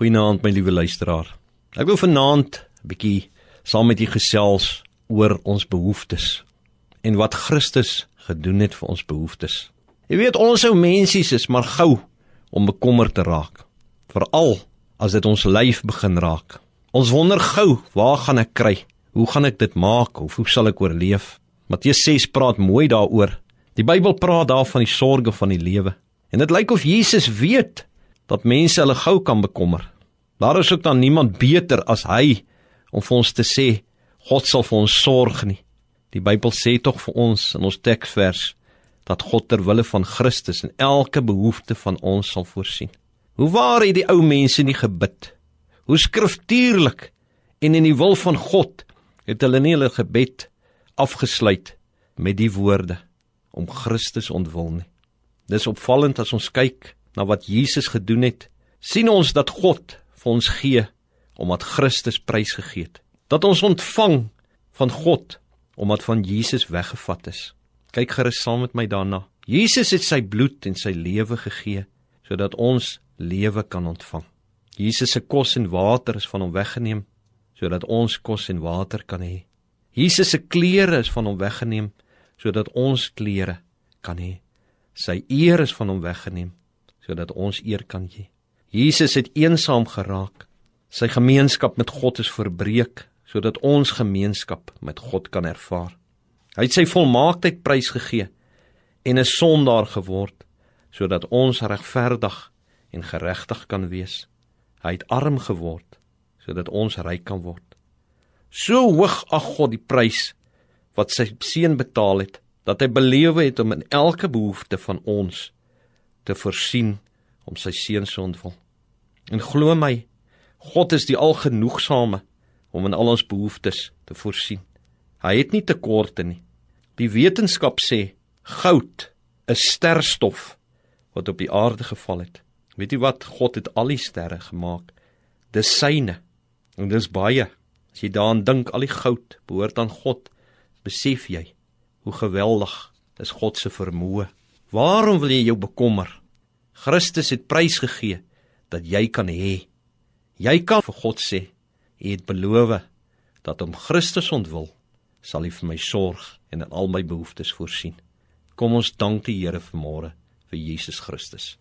Goeienaand my liewe luisteraar. Ek wil vanaand 'n bietjie saam met u gesels oor ons behoeftes en wat Christus gedoen het vir ons behoeftes. Jy weet ons ou mensies is maar gou om bekommerd te raak, veral as dit ons lyf begin raak. Ons wonder gou, waar gaan ek kry? Hoe gaan ek dit maak of hoe sal ek oorleef? Matteus 6 praat mooi daaroor. Die Bybel praat daar van die sorges van die lewe. En dit lyk of Jesus weet dat mense hulle gou kan bekommer. Daar is ook dan niemand beter as hy om vir ons te sê God sal vir ons sorg nie. Die Bybel sê tog vir ons in ons teksvers dat God ter wille van Christus en elke behoefte van ons sal voorsien. Hoe waar het die ou mense nie gebid? Hoe skriftuurlik en in die wil van God het hulle nie hulle gebed afgesluit met die woorde om Christus ontwil nie. Dis opvallend as ons kyk na wat Jesus gedoen het, sien ons dat God vir ons gee omdat Christus prys gegee het. Dat ons ontvang van God omdat van Jesus weggevat is. Kyk gerus saam met my daarna. Jesus het sy bloed en sy lewe gegee sodat ons lewe kan ontvang. Jesus se kos en water is van hom weggeneem sodat ons kos en water kan hê. Jesus se klere is van hom weggeneem sodat ons klere kan hê. Sy eer is van hom weggeneem sodat ons eer kan hê. Jesus het eensaam geraak. Sy gemeenskap met God is verbreek sodat ons gemeenskap met God kan ervaar. Hy het sy volmaaktheid prysgegee en 'n sondaar geword sodat ons regverdig en geregtig kan wees. Hy het arm geword sodat ons ryk kan word. So hoog ag God die prys wat sy seun betaal het dat hy belewe het om in elke behoefte van ons te voorsien om sy seun se ontwil. En glo my, God is die algenoegsame om in al ons behoeftes te voorsien. Hy het nie tekorte nie. Die wetenskap sê goud is sterstof wat op die aarde geval het. Weet jy wat? God het al die sterre gemaak. Dis syne. En dis baie. As jy daaraan dink, al die goud behoort aan God. Besef jy hoe geweldig is God se vermoë? Waarom wil jy jou bekommer? Christus het prys gegee dat jy kan hê. Jy kan vir God sê, hy het beloof dat om Christus ontwil sal hy vir my sorg en in al my behoeftes voorsien. Kom ons dank die Here vanmôre vir Jesus Christus.